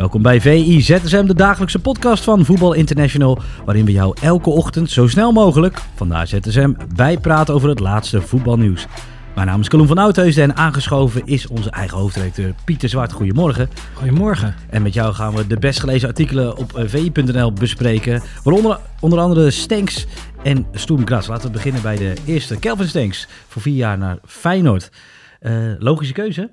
Welkom bij VI ZSM, de dagelijkse podcast van Voetbal International, waarin we jou elke ochtend zo snel mogelijk, vandaar ZSM, bijpraten over het laatste voetbalnieuws. Mijn naam is Kalum van Oudheusden en aangeschoven is onze eigen hoofdredacteur Pieter Zwart. Goedemorgen. Goedemorgen. En met jou gaan we de best gelezen artikelen op eh, vi.nl bespreken, waaronder onder andere Stenks en Stoem Gras. Laten we beginnen bij de eerste, Kelvin Stenks, voor vier jaar naar Feyenoord. Uh, logische keuze?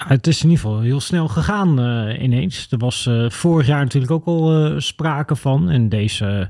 Nou, het is in ieder geval heel snel gegaan uh, ineens. Er was uh, vorig jaar natuurlijk ook al uh, sprake van. En deze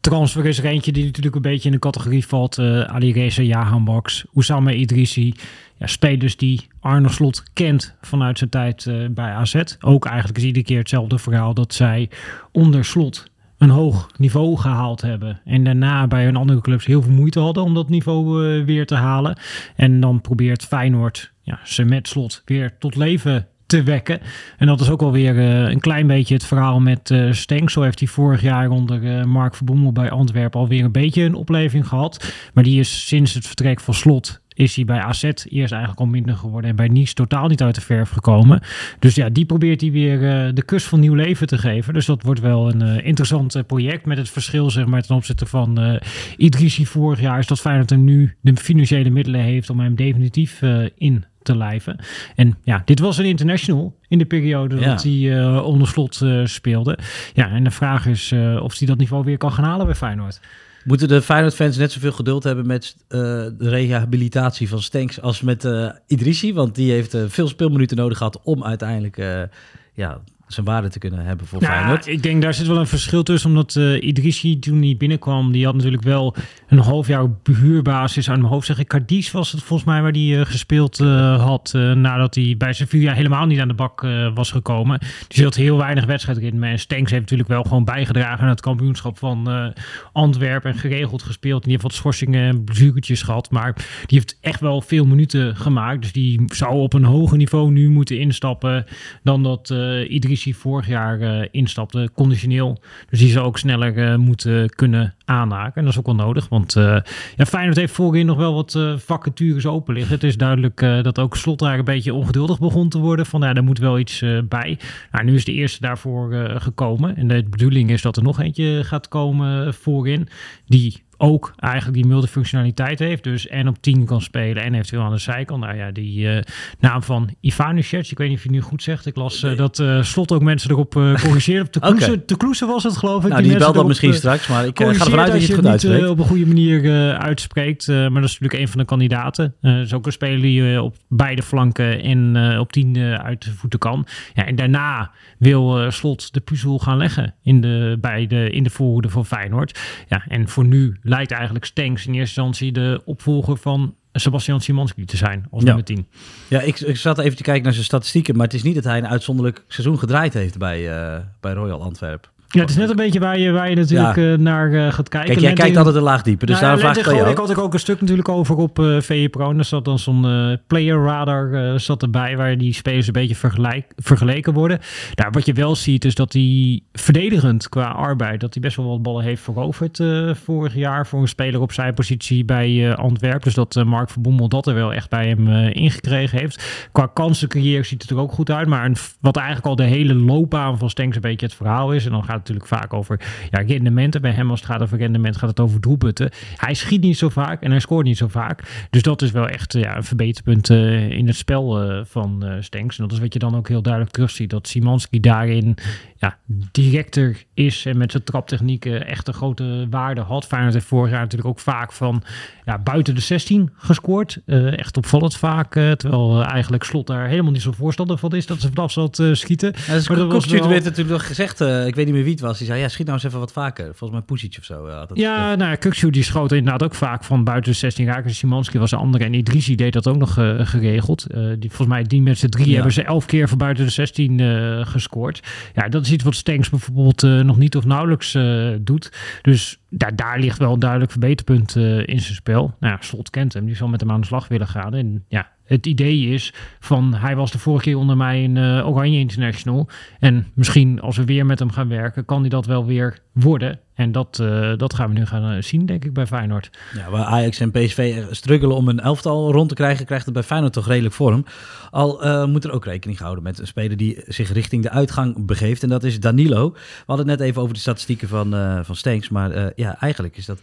transfer is er eentje die natuurlijk een beetje in de categorie valt. Ali Reza, Jahan Box, Oussama Idrissi. Ja, spelers die Arne Slot kent vanuit zijn tijd bij AZ. Ook eigenlijk is iedere keer hetzelfde verhaal dat zij onder Slot een hoog niveau gehaald hebben. En daarna bij hun andere clubs heel veel moeite hadden om dat niveau weer te halen. En dan probeert Feyenoord ja, ze met slot weer tot leven te wekken. En dat is ook alweer uh, een klein beetje het verhaal met uh, Stenk. Zo heeft hij vorig jaar onder uh, Mark Verbommel bij Antwerpen alweer een beetje een opleving gehad. Maar die is sinds het vertrek van slot is hij bij AZ eerst eigenlijk al minder geworden. En bij Nice totaal niet uit de verf gekomen. Dus ja, die probeert hij weer de kus van nieuw leven te geven. Dus dat wordt wel een interessant project. Met het verschil zeg maar, ten opzichte van uh, vorig jaar... is dat Feyenoord er nu de financiële middelen heeft om hem definitief in te lijven. En ja, dit was een international in de periode Ja. dat hij uh, onder slot uh, speelde. Ja, en de vraag is uh, of hij dat niveau weer kan gaan halen bij Feyenoord. Moeten de Feyenoord-fans net zoveel geduld hebben met de rehabilitatie van Stenks als met Idrissi? Want die heeft veel speelminuten nodig gehad om uiteindelijk ja, zijn waarde te kunnen hebben voor nou, Feyenoord. Ik denk daar zit wel een verschil tussen, omdat uh, Idrissi toen hij binnenkwam, die had natuurlijk wel een half jaar huurbasis aan mijn hoofd. Zeg ik, Cadiz was het volgens mij waar hij uh, gespeeld uh, had nadat hij bij Sevilla helemaal niet aan de bak was gekomen. Dus hij had heel weinig wedstrijdritme. En Stenks heeft natuurlijk wel gewoon bijgedragen aan het kampioenschap van Antwerpen en geregeld gespeeld. En die heeft wat schorsingen en blessuretjes gehad, maar die heeft echt wel veel minuten gemaakt. Dus die zou op een hoger niveau nu moeten instappen dan dat Idrissi vorig jaar uh, instapte, conditioneel. Dus die zou ook sneller uh, moeten kunnen aanhaken. En dat is ook wel nodig, want uh, ja, Feyenoord heeft voorin nog wel wat vacatures open liggen. Het is duidelijk dat ook Slot daar een beetje ongeduldig begon te worden. Van ja, daar moet wel iets bij. Nou, nu is de eerste daarvoor gekomen. En de bedoeling is dat er nog eentje gaat komen voorin. Die ook eigenlijk die multifunctionaliteit heeft. Dus en op 10 kan spelen en eventueel aan de zijkant. Nou ja, die uh, naam van Ivanusic, ik weet niet of je nu goed zegt. Ik las uh, dat uh, Slot ook mensen erop corrigeert. Te Kloese, okay. te was het geloof ik. Nou, die, die belt dat misschien straks, maar ik ga ervan uit dat je het goed uitspreekt. op een goede manier uitspreekt. maar dat is natuurlijk een van de kandidaten. Dat is ook een speler die op beide flanken en op 10 uit de voeten kan. Ja, en daarna wil Slot de puzzel gaan leggen in de, bij de, in de voorhoede van Feyenoord. Ja, en voor nu lijkt eigenlijk Stenks in eerste instantie de opvolger van Sebastian Simanski te zijn als ja. nummer 10. Ja, ik, ik zat even te kijken naar zijn statistieken, maar het is niet dat hij een uitzonderlijk seizoen gedraaid heeft bij, uh, bij Royal Antwerp. Ja, het is net een beetje waar je, waar je natuurlijk ja. uh, naar uh, gaat kijken. Kijk, jij Lente kijkt altijd een laag dieper, dus nou, daarom vraag ik jou. Ik had ook een stuk natuurlijk over op uh, VE Pro. En daar zat dan zo'n uh, player radar zat erbij, waar die spelers een beetje vergelijk, vergeleken worden. Nou, wat je wel ziet is dat hij verdedigend qua arbeid, dat hij best wel wat ballen heeft veroverd vorig jaar voor een speler op zijn positie bij Antwerpen. Dus dat Mark Verbommel dat er wel echt bij hem ingekregen heeft. Qua kansen creëren ziet het er ook goed uit. Maar een, wat eigenlijk al de hele loopbaan van Stenks een beetje het verhaal is. En dan gaat natuurlijk vaak over ja, rendementen. Bij hem als het gaat over rendement gaat het over doelpunten. Hij schiet niet zo vaak en hij scoort niet zo vaak. Dus dat is wel echt ja, een verbeterpunt in het spel van uh, Stenks. En dat is wat je dan ook heel duidelijk terugziet. Dat Simanski daarin ja, directer is en met zijn traptechnieken echt een grote waarde had. Feyenoord heeft vorig jaar natuurlijk ook vaak van ja, buiten de 16 gescoord. Uh, echt opvallend vaak. Uh, terwijl uh, eigenlijk Slot daar helemaal niet zo voorstander van is dat ze vanaf zat schieten. Ja, dus maar dat was wel... werd natuurlijk nog gezegd, ik weet niet meer was. Die zei, ja, schiet nou eens even wat vaker. Volgens mij Pusic of zo. had het, ja, nou, Kukshu die schoot inderdaad ook vaak van buiten de 16 raken. Simanski was de andere en Idrisi deed dat ook nog geregeld. die, volgens mij die met z'n drie hebben ze elf keer van buiten de 16 gescoord. Ja, dat is iets wat Stenks bijvoorbeeld nog niet of nauwelijks doet. Dus daar, daar ligt wel een duidelijk verbeterpunt in zijn spel. Nou ja, Slot kent hem, die zal met hem aan de slag willen gaan. En ja, het idee is van hij was de vorige keer onder mij in uh, Oranje International. En misschien als we weer met hem gaan werken, kan hij dat wel weer worden. En dat, uh, dat gaan we nu gaan zien, denk ik, bij Feyenoord. Ja, waar Ajax en PSV struggelen om een elftal rond te krijgen, krijgt het bij Feyenoord toch redelijk vorm. Al moet er ook rekening houden met een speler die zich richting de uitgang begeeft. En dat is Danilo. We hadden het net even over de statistieken van, van. Maar ja, eigenlijk is dat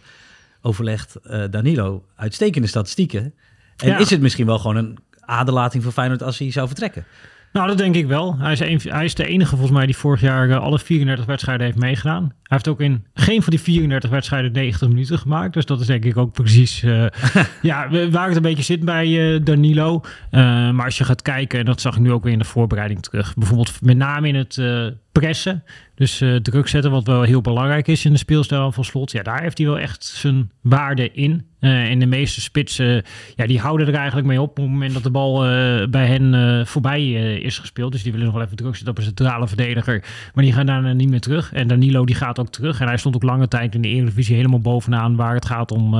overlegd Danilo uitstekende statistieken. En is het misschien wel gewoon een aderlating voor Feyenoord als hij zou vertrekken? Nou, dat denk ik wel. Hij is, een, hij is de enige volgens mij die vorig jaar uh, alle 34 wedstrijden heeft meegedaan. Hij heeft ook in geen van die 34 wedstrijden 90 minuten gemaakt. Dus dat is denk ik ook precies... Uh, ja, waar het een beetje zit bij uh, Danilo. maar als je gaat kijken, en dat zag ik nu ook weer in de voorbereiding terug. Bijvoorbeeld met name in het pressen. Dus druk zetten, wat wel heel belangrijk is in de speelstijl van Slot. Ja, daar heeft hij wel echt zijn waarde in. En de meeste spitsen, ja, die houden er eigenlijk mee op op het moment dat de bal bij hen voorbij is gespeeld. Dus die willen nog wel even druk zetten op een centrale verdediger. Maar die gaan daarna niet meer terug. En Danilo die gaat ook terug. En hij stond ook lange tijd in de Eredivisie helemaal bovenaan waar het gaat om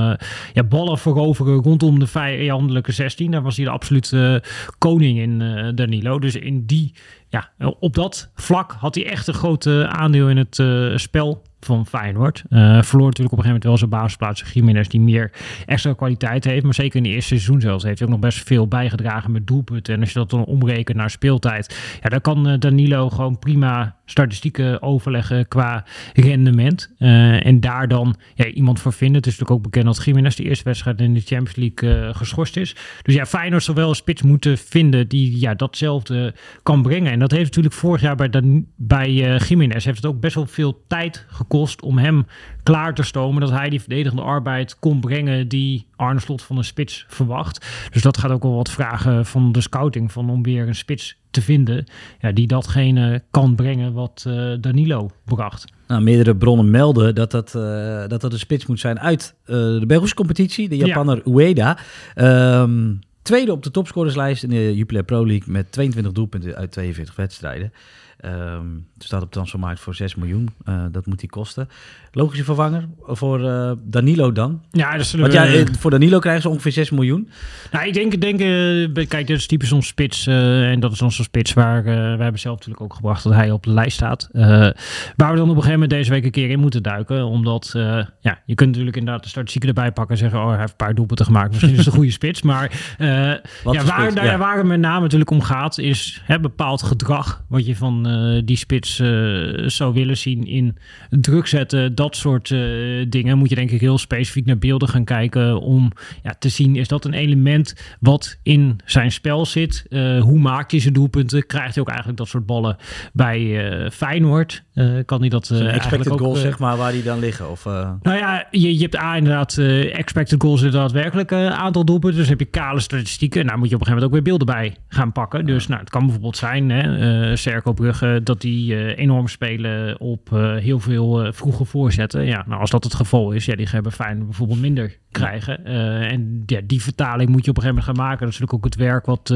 ja, ballen veroveren rondom de vijandelijke 16. Daar was hij de absolute koning in, Danilo. Dus in die ja, op dat vlak had hij echt een groot aandeel in het uh, spel van Feyenoord. Uh, verloor natuurlijk op een gegeven moment wel zijn basisplaats Jiménez die meer extra kwaliteit heeft. Maar zeker in de eerste seizoen zelfs heeft hij ook nog best veel bijgedragen met doelpunten. En als je dat dan omrekent naar speeltijd, ja, dan kan uh, Danilo gewoon prima statistieken overleggen qua rendement. Uh, en daar dan ja, iemand voor vinden. Het is natuurlijk ook bekend dat Jiménez de eerste wedstrijd in de Champions League geschorst is. Dus ja, Feyenoord zal wel een spits moeten vinden die ja, datzelfde kan brengen. En dat heeft natuurlijk vorig jaar bij, dan, Jiménez heeft het ook best wel veel tijd gekost om hem klaar te stomen. Dat hij die verdedigende arbeid kon brengen die Arne Slot van een spits verwacht. Dus dat gaat ook wel wat vragen van de scouting. Van om weer een spits te vinden ja, die datgene kan brengen wat uh, Danilo bracht. Nou, meerdere bronnen melden dat dat, uh, dat, dat een spits moet zijn uit uh, de Belgische competitie. De Japaner ja. Ueda. Um, tweede op de topscorerslijst in de Jupiler Pro League met 22 doelpunten uit 42 wedstrijden. Um, staat op transfermarkt voor 6 miljoen. Uh, dat moet hij kosten. Logische vervanger voor uh, Danilo dan? Ja, dat Want ja, eh, voor Danilo krijgen ze ongeveer 6 miljoen. Nou, ik denk, denk uh, kijk, dit is typisch zo'n spits. en dat is onze spits waar we hebben zelf natuurlijk ook gebracht dat hij op de lijst staat. waar we dan op een gegeven moment deze week een keer in moeten duiken. Omdat, ja, je kunt natuurlijk inderdaad de statistieken erbij pakken en zeggen, oh, hij heeft een paar doelpunten gemaakt. Misschien is het een goede spits. Maar ja, waar, spits? Ja. waar het met name natuurlijk om gaat, is hè, bepaald gedrag wat je van die spits zou willen zien in druk zetten, dat soort uh, dingen, moet je denk ik heel specifiek naar beelden gaan kijken om ja, te zien, is dat een element wat in zijn spel zit? Hoe maakt hij zijn doelpunten? Krijgt hij ook eigenlijk dat soort ballen bij uh, kan hij dat uh, expected ook, goals, zeg maar, waar die dan liggen? Of, Nou ja, je, je hebt A, inderdaad expected goals in daadwerkelijk aantal doelpunten. Dus heb je kale statistieken. Nou moet je op een gegeven moment ook weer beelden bij gaan pakken. Dus nou, het kan bijvoorbeeld zijn, hè, Cerco Brugge, dat die enorm spelen op heel veel vroege voorzetten. Ja, nou, als dat het geval is, ja, die hebben fijn bijvoorbeeld minder krijgen. En ja, die vertaling moet je op een gegeven moment gaan maken. Dat is natuurlijk ook het werk wat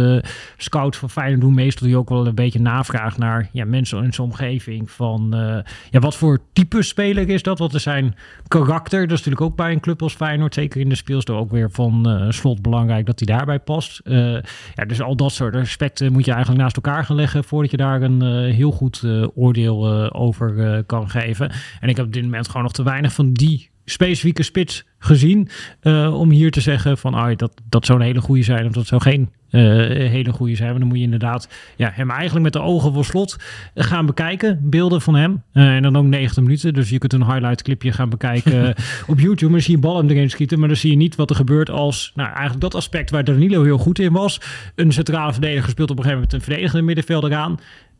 scouts van Feyenoord doen. Meestal die ook wel een beetje navraag naar ja, mensen in zijn omgeving. Van uh, ja, wat voor type speler is dat? Wat is zijn karakter? Dat is natuurlijk ook bij een club als Feyenoord. Zeker in de speelstijl ook weer van slot belangrijk dat hij daarbij past. ja, dus al dat soort aspecten moet je eigenlijk naast elkaar gaan leggen. Voordat je daar een heel goed oordeel over kan geven. En ik heb op dit moment gewoon nog te weinig van die specifieke spits gezien. Om hier te zeggen van ah, dat, dat zou een hele goede zijn of dat zou geen hele goede zijn. Want dan moet je inderdaad ja, hem eigenlijk met de ogen voor slot gaan bekijken. Beelden van hem. Uh, en dan ook 90 minuten. Dus je kunt een highlight clipje gaan bekijken op YouTube. Maar dan zie je bal hem erin schieten. Maar dan zie je niet wat er gebeurt als nou, eigenlijk dat aspect waar Danilo heel goed in was. Een centrale verdediger speelt op een gegeven moment een verdedigende middenvelder aan.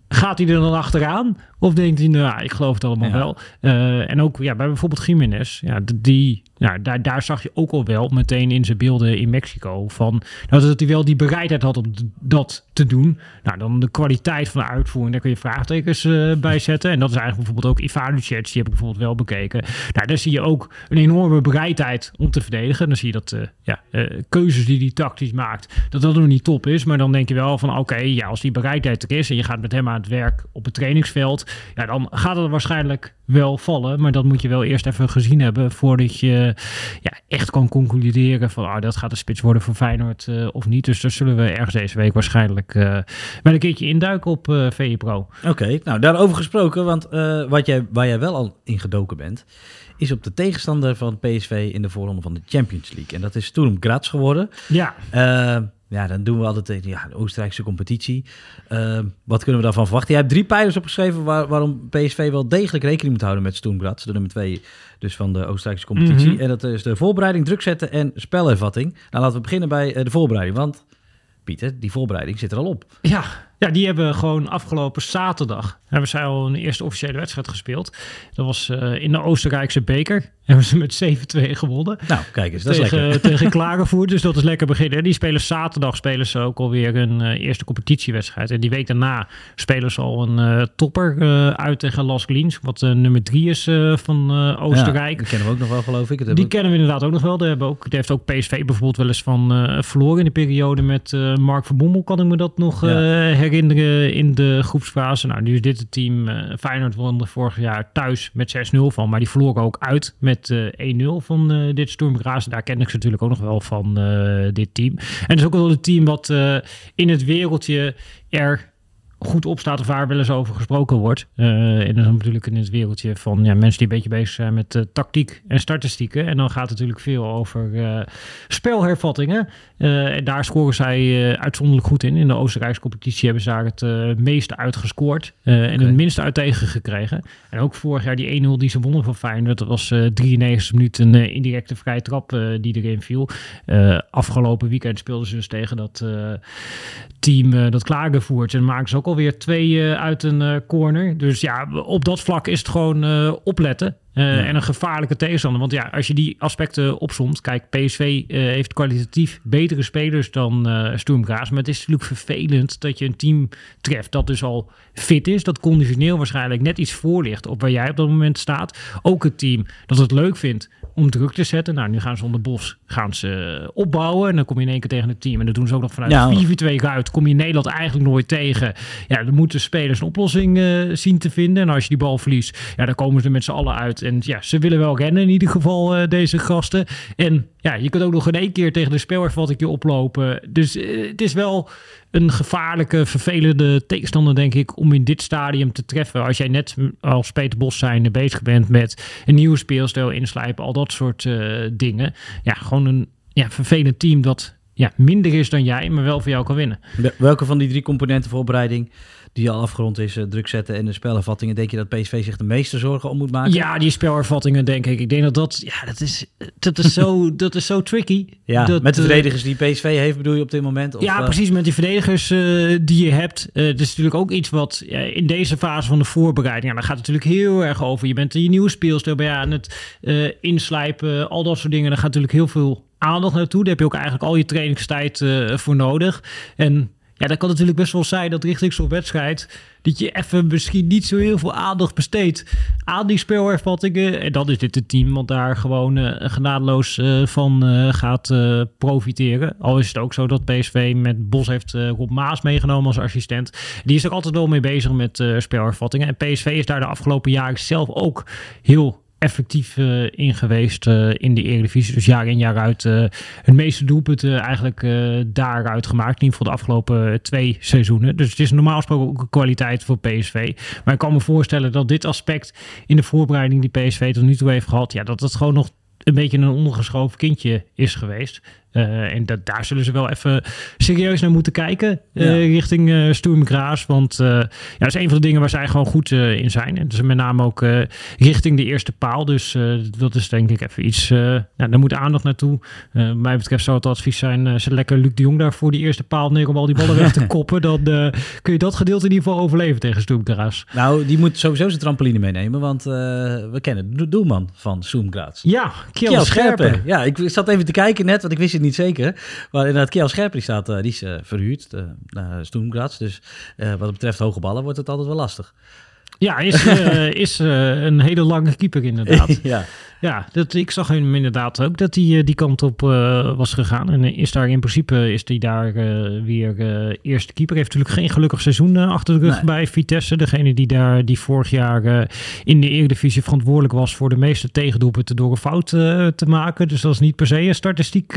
Gaat hij er dan achteraan? Of denkt hij, nou, ik geloof het allemaal wel. Uh, en ook ja, bij bijvoorbeeld Jiménez. Ja, die, nou, daar, daar zag je ook al wel meteen in zijn beelden in Mexico. Van, nou, dat hij wel die bereidheid had om dat te doen. Nou, dan de kwaliteit van de uitvoering. Daar kun je vraagtekens uh, bij zetten. En dat is eigenlijk bijvoorbeeld ook Ivanovic. Die heb ik bijvoorbeeld wel bekeken. Nou, daar zie je ook een enorme bereidheid om te verdedigen. Dan zie je dat uh, ja, keuzes die hij tactisch maakt, dat dat nog niet top is. Maar dan denk je wel van, oké, ja, als die bereidheid er is en je gaat met hem aan het werk op het trainingsveld ja, dan gaat het waarschijnlijk wel vallen. Maar dat moet je wel eerst even gezien hebben voordat je ja, echt kan concluderen van ah, dat gaat de spits worden voor Feyenoord uh, of niet. Dus daar zullen we ergens deze week waarschijnlijk uh, wel een keertje induiken op uh, VE Pro. Oké, nou daarover gesproken, want wat jij, waar jij wel al in gedoken bent, is op de tegenstander van PSV in de voorronde van de Champions League. En dat is Sturm Graz geworden. Ja. Ja, dan doen we altijd ja, de Oostenrijkse competitie. Uh, wat kunnen we daarvan verwachten? Jij hebt drie pijlers opgeschreven waar, waarom PSV wel degelijk rekening moet houden met Sturm Graz. De nummer twee dus van de Oostenrijkse competitie. Mm -hmm. En dat is de voorbereiding, druk zetten en spelervatting. Nou, laten we beginnen bij uh, de voorbereiding. Want Pieter, die voorbereiding zit er al op. Ja, ja, die hebben gewoon afgelopen zaterdag hebben zij al een eerste officiële wedstrijd gespeeld. Dat was uh, in de Oostenrijkse beker. Hebben ze met 7-2 gewonnen. Nou, kijk eens, dat tegen, is lekker. Tegen Klagenvoort, dus dat is lekker beginnen. Die spelen zaterdag spelen ze ook alweer een uh, eerste competitiewedstrijd. En die week daarna spelen ze al een uh, topper uit tegen Las Glins. Wat nummer drie is van Oostenrijk. Ja, die kennen we ook nog wel, geloof ik. Die kennen we inderdaad ook nog wel. Die, hebben ook, die heeft ook PSV bijvoorbeeld wel eens van verloren in de periode met Mark van Bommel. Kan ik me dat nog ja. Herinneren in de groepsfase. Nou, nu is dit het team. Uh, Feyenoord won vorig jaar thuis met 6-0 van. Maar die verloren ook uit met uh, 1-0 van uh, dit Sturmgraas. Daar ken ik ze natuurlijk ook nog wel van dit team. En het is ook wel het team wat in het wereldje er goed opstaat of waar wel eens over gesproken wordt. Uh, en dan natuurlijk in het wereldje van ja, mensen die een beetje bezig zijn met uh, tactiek en statistieken. En dan gaat het natuurlijk veel over uh, spelhervattingen. en daar scoren zij uitzonderlijk goed in. In de Oostenrijkse competitie hebben ze daar het meeste uitgescoord. Okay. En het minste uit tegengekregen. En ook vorig jaar die 1-0 die ze wonnen van Feyenoord. Dat was 93 minuten een indirecte vrije trap die erin viel. afgelopen weekend speelden ze dus tegen dat team dat Klagenvoert. En maken ze ook alweer twee uh, uit een uh, corner. Dus ja, op dat vlak is het gewoon uh, opletten. Ja. En een gevaarlijke tegenstander. Want ja, als je die aspecten opzomt. Kijk, PSV heeft kwalitatief betere spelers dan uh, Graz. Maar het is natuurlijk vervelend dat je een team treft dat dus al fit is. Dat conditioneel waarschijnlijk net iets voor ligt op waar jij op dat moment staat. Ook het team dat het leuk vindt om druk te zetten. Nou, nu gaan ze onder Bos gaan ze opbouwen. En dan kom je in één keer tegen het team. En dat doen ze ook nog vanuit ja. 4-4-2 uit. Kom je Nederland eigenlijk nooit tegen. Ja, dan moeten spelers een oplossing uh, zien te vinden. En als je die bal verliest, ja, dan komen ze er met z'n allen uit. En ja, ze willen wel rennen in ieder geval, uh, deze gasten. En ja, je kunt ook nog in één keer tegen de speelwerkvatting oplopen. Dus uh, het is wel een gevaarlijke, vervelende tegenstander, denk ik, om in dit stadium te treffen. Als jij net als Peter Bos bezig bent met een nieuwe speelstijl inslijpen, al dat soort uh, dingen. Ja, gewoon een ja, vervelend team dat ja, minder is dan jij, maar wel voor jou kan winnen. Welke van die drie componenten voorbereiding die al afgerond is, uh, druk zetten en de spelervattingen, denk je dat PSV zich de meeste zorgen om moet maken? Ja, die spelervattingen denk ik. Ik denk dat dat, ja, dat is, dat is, zo, dat is zo tricky. Ja, dat, met de verdedigers die PSV heeft bedoel je op dit moment? Of, ja, precies, met die verdedigers uh, die je hebt. Uh, het is natuurlijk ook iets wat in deze fase van de voorbereiding, ja, dan gaat het natuurlijk heel erg over. Je bent je nieuwe speelstijl bij aan het inslijpen, al dat soort dingen. Dan gaat natuurlijk heel veel aandacht naartoe. Daar heb je ook eigenlijk al je trainingstijd voor nodig. En ja, dat kan natuurlijk best wel zijn dat richting zo'n wedstrijd... dat je even misschien niet zo heel veel aandacht besteedt aan die speelhervattingen. En dan is dit het team wat daar gewoon uh, genadeloos uh, van uh, gaat profiteren. Al is het ook zo dat PSV met Bos heeft Rob Maas meegenomen als assistent. Die is er altijd wel mee bezig met speelhervattingen. En PSV is daar de afgelopen jaren zelf ook heel effectief uh, in geweest uh, in de Eredivisie. Dus jaar in jaar uit uh, het meeste doelpunten eigenlijk daaruit gemaakt. In ieder geval de afgelopen twee seizoenen. Dus het is normaal gesproken ook een kwaliteit voor PSV. Maar ik kan me voorstellen dat dit aspect in de voorbereiding die PSV tot nu toe heeft gehad... ja, dat het gewoon nog een beetje een ondergeschoven kindje is geweest. Uh, en dat, daar zullen ze wel even serieus naar moeten kijken ja. richting uh, Sturm. Want ja, dat is een van de dingen waar zij gewoon goed in zijn. En dus met name ook richting de eerste paal. Dus dat is denk ik even iets, nou, daar moet aandacht naartoe. wat mij betreft zou het advies zijn, ze lekker Luc de Jong daar voor die eerste paal neer om al die ballen weg te koppen. Dan kun je dat gedeelte in ieder geval overleven tegen Sturm Graz. Nou, die moet sowieso zijn trampoline meenemen, want we kennen de doelman van Sturm Graz. Ja, Kjell Scherpen. Ja, ik zat even te kijken net, want ik wist het niet zeker. Maar inderdaad, Kjell Scherper die staat, uh, die is uh, verhuurd uh, naar Stoemgraz. Dus wat betreft hoge ballen wordt het altijd wel lastig. Ja, is, is een hele lange keeper inderdaad. ja. Ja, dat, ik zag hem inderdaad ook dat hij die kant op was gegaan. En is daar in principe is hij daar weer eerste keeper. Heeft natuurlijk geen gelukkig seizoen achter de rug bij Vitesse. Degene die daar die vorig jaar in de Eredivisie verantwoordelijk was voor de meeste tegendoelpunten door een fout te maken. Dus dat is niet per se een statistiek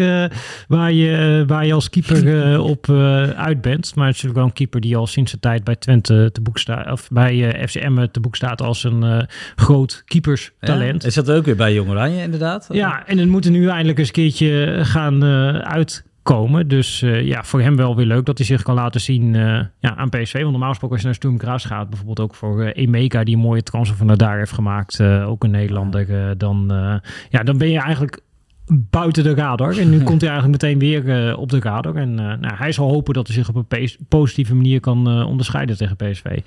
waar, je, waar je als keeper op uit bent. Maar het is natuurlijk wel een keeper die al sinds de tijd bij Twente te boek staat. Of bij FCM te boek staat als een groot keeperstalent. Ja, is dat ook weer bij Jong Oranje inderdaad? Ja, en het moet er nu eindelijk eens een keertje gaan uh, uitkomen. Dus uh, ja, voor hem wel weer leuk dat hij zich kan laten zien ja, aan PSV. Want normaal gesproken als je naar Sturm Graz gaat, bijvoorbeeld ook voor Emeka, die een mooie transfer van daar heeft gemaakt, ook een Nederlander, dan, ja, dan ben je eigenlijk buiten de radar. En nu komt hij eigenlijk meteen weer op de radar. En nou, hij zal hopen dat hij zich op een positieve manier kan onderscheiden tegen PSV.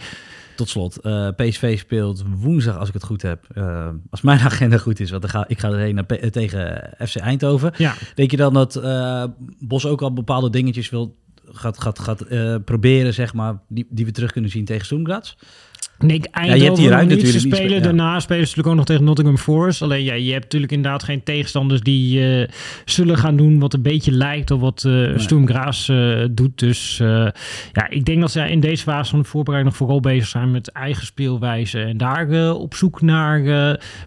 Tot slot, uh, PSV speelt woensdag, als ik het goed heb. Uh, als mijn agenda goed is, want dan ga, ik ga erheen naar, tegen FC Eindhoven. Ja. Denk je dan dat uh, Bos ook al bepaalde dingetjes wil, gaat, gaat, gaat proberen, zeg maar, die, die we terug kunnen zien tegen Stoemgraz? Nee, Eindhoven ja, je hebt hier ruimte niet. Ze spelen, ja. daarna spelen ze natuurlijk ook nog tegen Nottingham Forest. Alleen ja, je hebt natuurlijk inderdaad geen tegenstanders die uh, zullen gaan doen wat een beetje lijkt op wat uh, nee. Sturm Graz uh, doet. Dus ja, ik denk dat zij in deze fase van de voorbereiding nog vooral bezig zijn met eigen speelwijze. En daar op zoek naar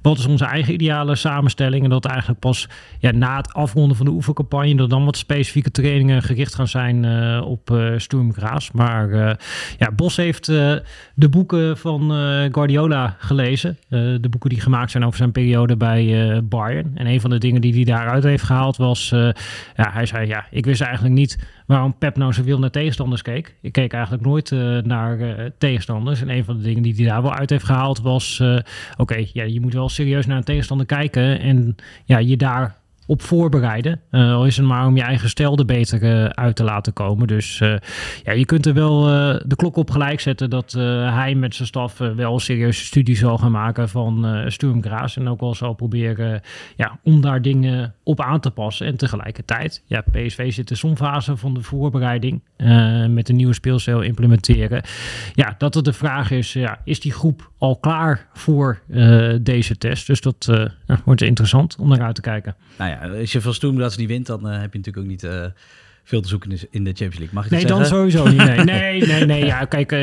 wat is onze eigen ideale samenstelling. En dat eigenlijk pas ja, na het afronden van de oefencampagne, dat dan wat specifieke trainingen gericht gaan zijn op Sturm Graz. Maar ja, Bos heeft de boeken van uh, Guardiola gelezen. Uh, de boeken die gemaakt zijn over zijn periode bij uh, Bayern. En een van de dingen die hij daaruit heeft gehaald was... ja, hij zei, ja, ik wist eigenlijk niet waarom Pep nou zo wil naar tegenstanders keek. Ik keek eigenlijk nooit naar tegenstanders. En een van de dingen die hij daar wel uit heeft gehaald was... Oké, ja, je moet wel serieus naar een tegenstander kijken... en ja, je daar op voorbereiden. Uh, al is het maar om je eigen stel er beter uh, uit te laten komen. Dus uh, ja, je kunt er wel de klok op gelijk zetten dat hij met zijn staf wel serieuze studie zal gaan maken van Sturm Graz. En ook wel zal proberen ja, om daar dingen op aan te passen. En tegelijkertijd, ja, PSV zit de somfase van de voorbereiding met een nieuwe speelstijl implementeren. Ja, dat het de vraag is, ja, is die groep al klaar voor deze test? Dus dat nou, wordt interessant om naar uit te kijken. Nou ja, als je van Stoemgras niet wint, dan heb je natuurlijk ook niet veel te zoeken in de Champions League. Mag ik nee, dan sowieso niet. Nee, nee, nee. nee ja, kijk, uh,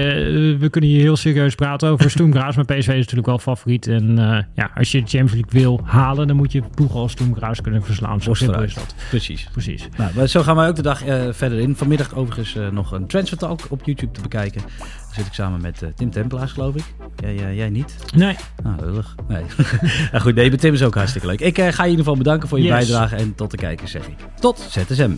we kunnen hier heel serieus praten over Stoemgras, maar PSV is natuurlijk wel favoriet. En ja, als je de Champions League wil halen, dan moet je ploegen als Stoemgras kunnen verslaan. Zo simpel is dat. Precies. Precies. Nou, zo gaan wij ook de dag verder in. Vanmiddag overigens nog een transfer talk op YouTube te bekijken zit ik samen met Tim Tempelaars, geloof ik. Jij, jij niet? Nee. Nou, lullig. Nee. nou goed, nee, Tim is ook hartstikke leuk. Ik ga je in ieder geval bedanken voor je yes. bijdrage en tot de kijkers zeg ik. Tot ZSM.